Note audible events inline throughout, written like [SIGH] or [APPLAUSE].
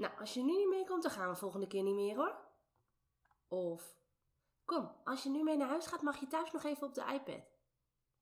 Nou, als je nu niet meekomt, dan gaan we volgende keer niet meer hoor. Of, kom, als je nu mee naar huis gaat, mag je thuis nog even op de iPad.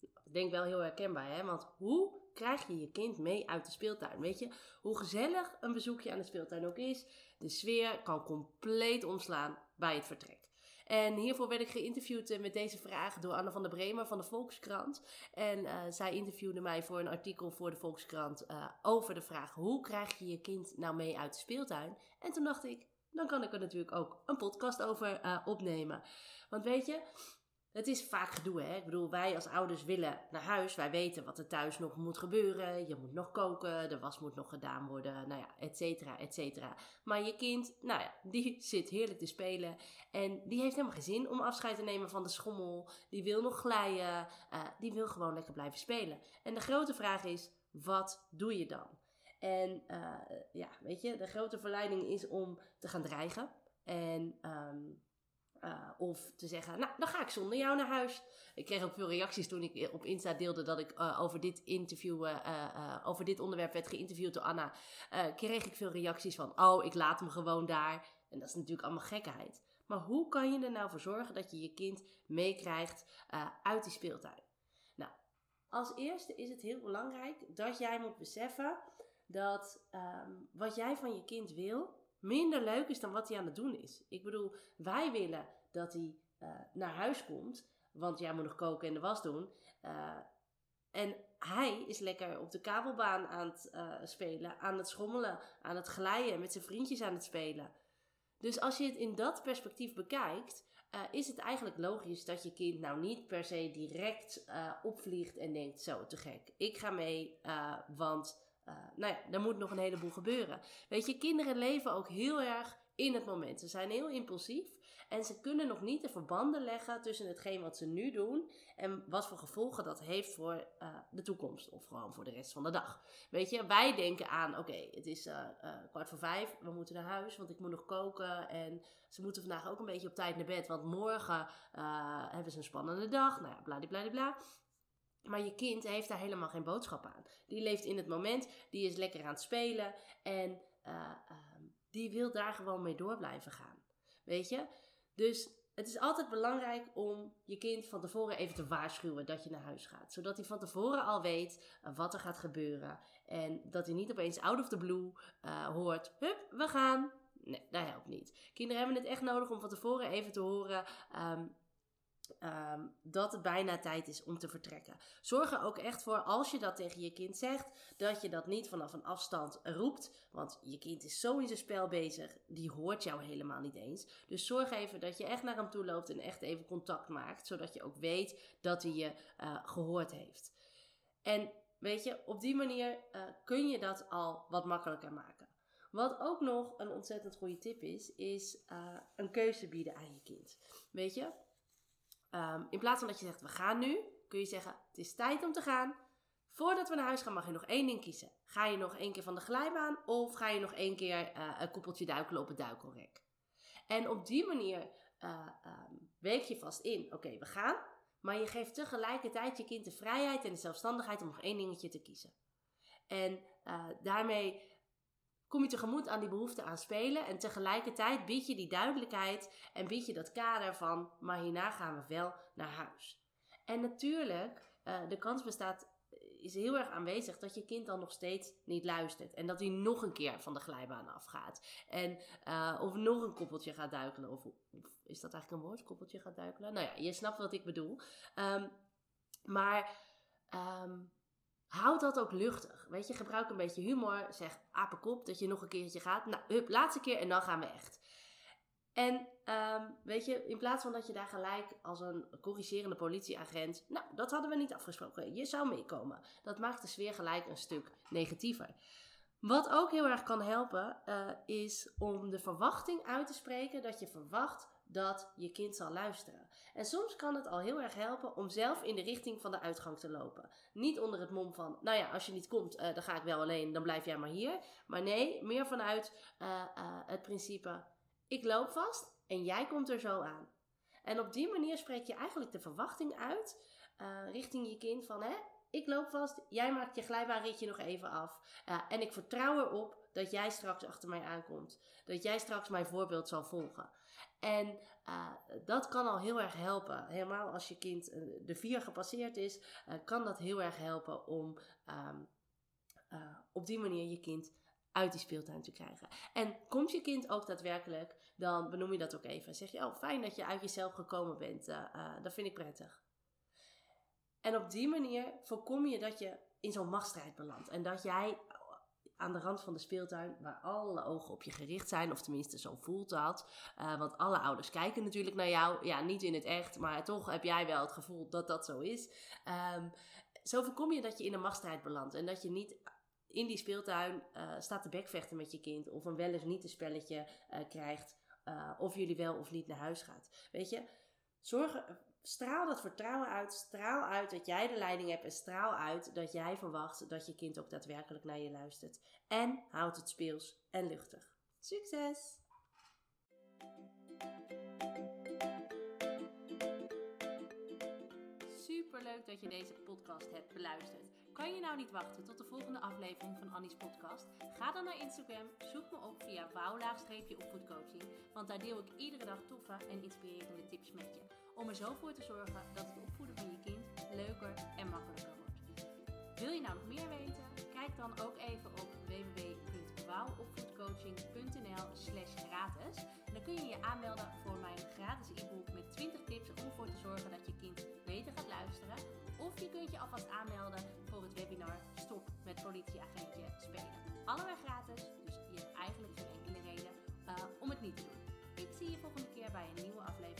Ik denk wel heel herkenbaar, hè? Want hoe krijg je je kind mee uit de speeltuin? Weet je, hoe gezellig een bezoekje aan de speeltuin ook is, de sfeer kan compleet omslaan bij het vertrek. En hiervoor werd ik geïnterviewd eh, met deze vraag door Anne van der Bremer van de Volkskrant. En uh, zij interviewde mij voor een artikel voor de Volkskrant uh, over de vraag: hoe krijg je je kind nou mee uit de speeltuin? En toen dacht ik, dan kan ik er natuurlijk ook een podcast over opnemen. Want weet je, het is vaak gedoe, hè? Ik bedoel, wij als ouders willen naar huis. Wij weten wat er thuis nog moet gebeuren. Je moet nog koken, de was moet nog gedaan worden, nou ja, et cetera, et cetera. Maar je kind, nou ja, die [LAUGHS] zit heerlijk te spelen. En die heeft helemaal geen zin om afscheid te nemen van de schommel. Die wil nog glijden. Uh, die wil gewoon lekker blijven spelen. En de grote vraag is, wat doe je dan? En uh, ja, weet je, de grote verleiding is om te gaan dreigen. En um, uh, of te zeggen, nou, dan ga ik zonder jou naar huis. Ik kreeg ook veel reacties toen ik op Insta deelde dat ik uh, over dit interview, over dit onderwerp werd geïnterviewd door Anna. kreeg ik veel reacties van, oh, ik laat hem gewoon daar. En dat is natuurlijk allemaal gekheid. Maar hoe kan je er nou voor zorgen dat je je kind meekrijgt uit die speeltuin? Nou, als eerste is het heel belangrijk dat jij moet beseffen dat um, wat jij van je kind wil, minder leuk is dan wat hij aan het doen is. Ik bedoel, wij willen dat hij uh, naar huis komt, want jij moet nog koken en de was doen. Uh, en hij is lekker op de kabelbaan aan het uh, spelen, aan het schommelen, aan het glijden, met zijn vriendjes aan het spelen. Dus als je het in dat perspectief bekijkt, is het eigenlijk logisch dat je kind nou niet per se direct opvliegt en denkt: zo te gek, ik ga mee, want uh, nou ja, er moet nog een heleboel gebeuren. Weet je, kinderen leven ook heel erg in het moment. Ze zijn heel impulsief en ze kunnen nog niet de verbanden leggen tussen hetgeen wat ze nu doen en wat voor gevolgen dat heeft voor uh, de toekomst of gewoon voor de rest van de dag. Weet je, wij denken aan: oké, het is uh, kwart voor vijf, we moeten naar huis, want ik moet nog koken en ze moeten vandaag ook een beetje op tijd naar bed, want morgen hebben ze een spannende dag. Nou ja, bladibladibla. Maar je kind heeft daar helemaal geen boodschap aan. Die leeft in het moment, die is lekker aan het spelen en uh, uh, die wil daar gewoon mee door blijven gaan. Weet je? Dus het is altijd belangrijk om je kind van tevoren even te waarschuwen dat je naar huis gaat. Zodat hij van tevoren al weet uh, wat er gaat gebeuren. En dat hij niet opeens out of the blue uh, hoort: hup, we gaan. Nee, dat helpt niet. Kinderen hebben het echt nodig om van tevoren even te horen. Um, Um, dat het bijna tijd is om te vertrekken. Zorg er ook echt voor, als je dat tegen je kind zegt, dat je dat niet vanaf een afstand roept. Want je kind is zo in zijn spel bezig, die hoort jou helemaal niet eens. Dus zorg even dat je echt naar hem toe loopt en echt even contact maakt, zodat je ook weet dat hij je uh, gehoord heeft. En weet je, op die manier uh, kun je dat al wat makkelijker maken. Wat ook nog een ontzettend goede tip is, is uh, een keuze bieden aan je kind. Weet je, Um, in plaats van dat je zegt, we gaan nu, kun je zeggen, het is tijd om te gaan. Voordat we naar huis gaan mag je nog één ding kiezen. Ga je nog één keer van de glijbaan of ga je nog één keer uh, een koppeltje duikelen op het duikelrek? En op die manier uh, um, week je vast in, oké, we gaan. Maar je geeft tegelijkertijd je kind de vrijheid en de zelfstandigheid om nog één dingetje te kiezen. En uh, daarmee kom je tegemoet aan die behoefte aan spelen. En tegelijkertijd bied je die duidelijkheid en bied je dat kader van, maar hierna gaan we wel naar huis. En natuurlijk, uh, de kans bestaat, is heel erg aanwezig dat je kind dan nog steeds niet luistert. En dat hij nog een keer van de glijbaan afgaat. En, uh, of nog een koppeltje gaat duikelen. Of, is dat eigenlijk een woord, koppeltje gaat duikelen? Nou ja, je snapt wat ik bedoel. Um, maar... Um, Houd dat ook luchtig. Weet je, gebruik een beetje humor. Zeg apenkop dat je nog een keertje gaat. Nou, hup, laatste keer en dan gaan we echt. En ehm, weet je, in plaats van dat je daar gelijk als een corrigerende politieagent, nou, dat hadden we niet afgesproken, je zou meekomen. Dat maakt de sfeer gelijk een stuk negatiever. Wat ook heel erg kan helpen, uh, is om de verwachting uit te spreken dat je verwacht dat je kind zal luisteren. En soms kan het al heel erg helpen om zelf in de richting van de uitgang te lopen. Niet onder het mom van, nou ja, als je niet komt, uh, dan ga ik wel alleen, dan blijf jij maar hier. Maar nee, meer vanuit uh, het principe, ik loop vast en jij komt er zo aan. En op die manier spreek je eigenlijk de verwachting uit richting je kind van, hè, ik loop vast, jij maakt je glijbaanritje nog even af. Uh, en ik vertrouw erop dat jij straks achter mij aankomt. Dat jij straks mijn voorbeeld zal volgen. En uh, dat kan al heel erg helpen. Helemaal als je kind uh, de vier gepasseerd is, kan dat heel erg helpen om um, op die manier je kind uit die speeltuin te krijgen. En komt je kind ook daadwerkelijk, dan benoem je dat ook even. Zeg je, oh fijn dat je uit jezelf gekomen bent. dat vind ik prettig. En op die manier voorkom je dat je in zo'n machtsstrijd belandt. En dat jij aan de rand van de speeltuin, waar alle ogen op je gericht zijn, of tenminste zo voelt dat. Uh, want alle ouders kijken natuurlijk naar jou. Ja, niet in het echt, maar toch heb jij wel het gevoel dat dat zo is. Um, zo voorkom je dat je in een machtsstrijd belandt. En dat je niet in die speeltuin uh, staat te bekvechten met je kind. Of een wel eens niet een spelletje uh, krijgt. of jullie wel of niet naar huis gaat. Weet je, zorg straal dat vertrouwen uit. Straal uit dat jij de leiding hebt. En straal uit dat jij verwacht dat je kind ook daadwerkelijk naar je luistert. En houd het speels en luchtig. Succes! Superleuk dat je deze podcast hebt beluisterd. Kan je nou niet wachten tot de volgende aflevering van Annie's podcast? Ga dan naar Instagram, zoek me op via wouw-opvoedcoaching, want daar deel ik iedere dag toffe en inspirerende tips met je. Om er zo voor te zorgen dat het opvoeden van je kind leuker en makkelijker wordt. Wil je nou nog meer weten? Kijk dan ook even op www.wouwopvoedcoaching.nl slash gratis. Dan kun je je aanmelden voor mijn gratis e-book met 20 tips om ervoor te zorgen dat je kind beter gaat luisteren. Of je kunt je alvast aanmelden voor het webinar Stop met politieagentje spelen. Allebei gratis, dus je hebt eigenlijk geen enkele reden uh, om het niet te doen. Ik zie je volgende keer bij een nieuwe aflevering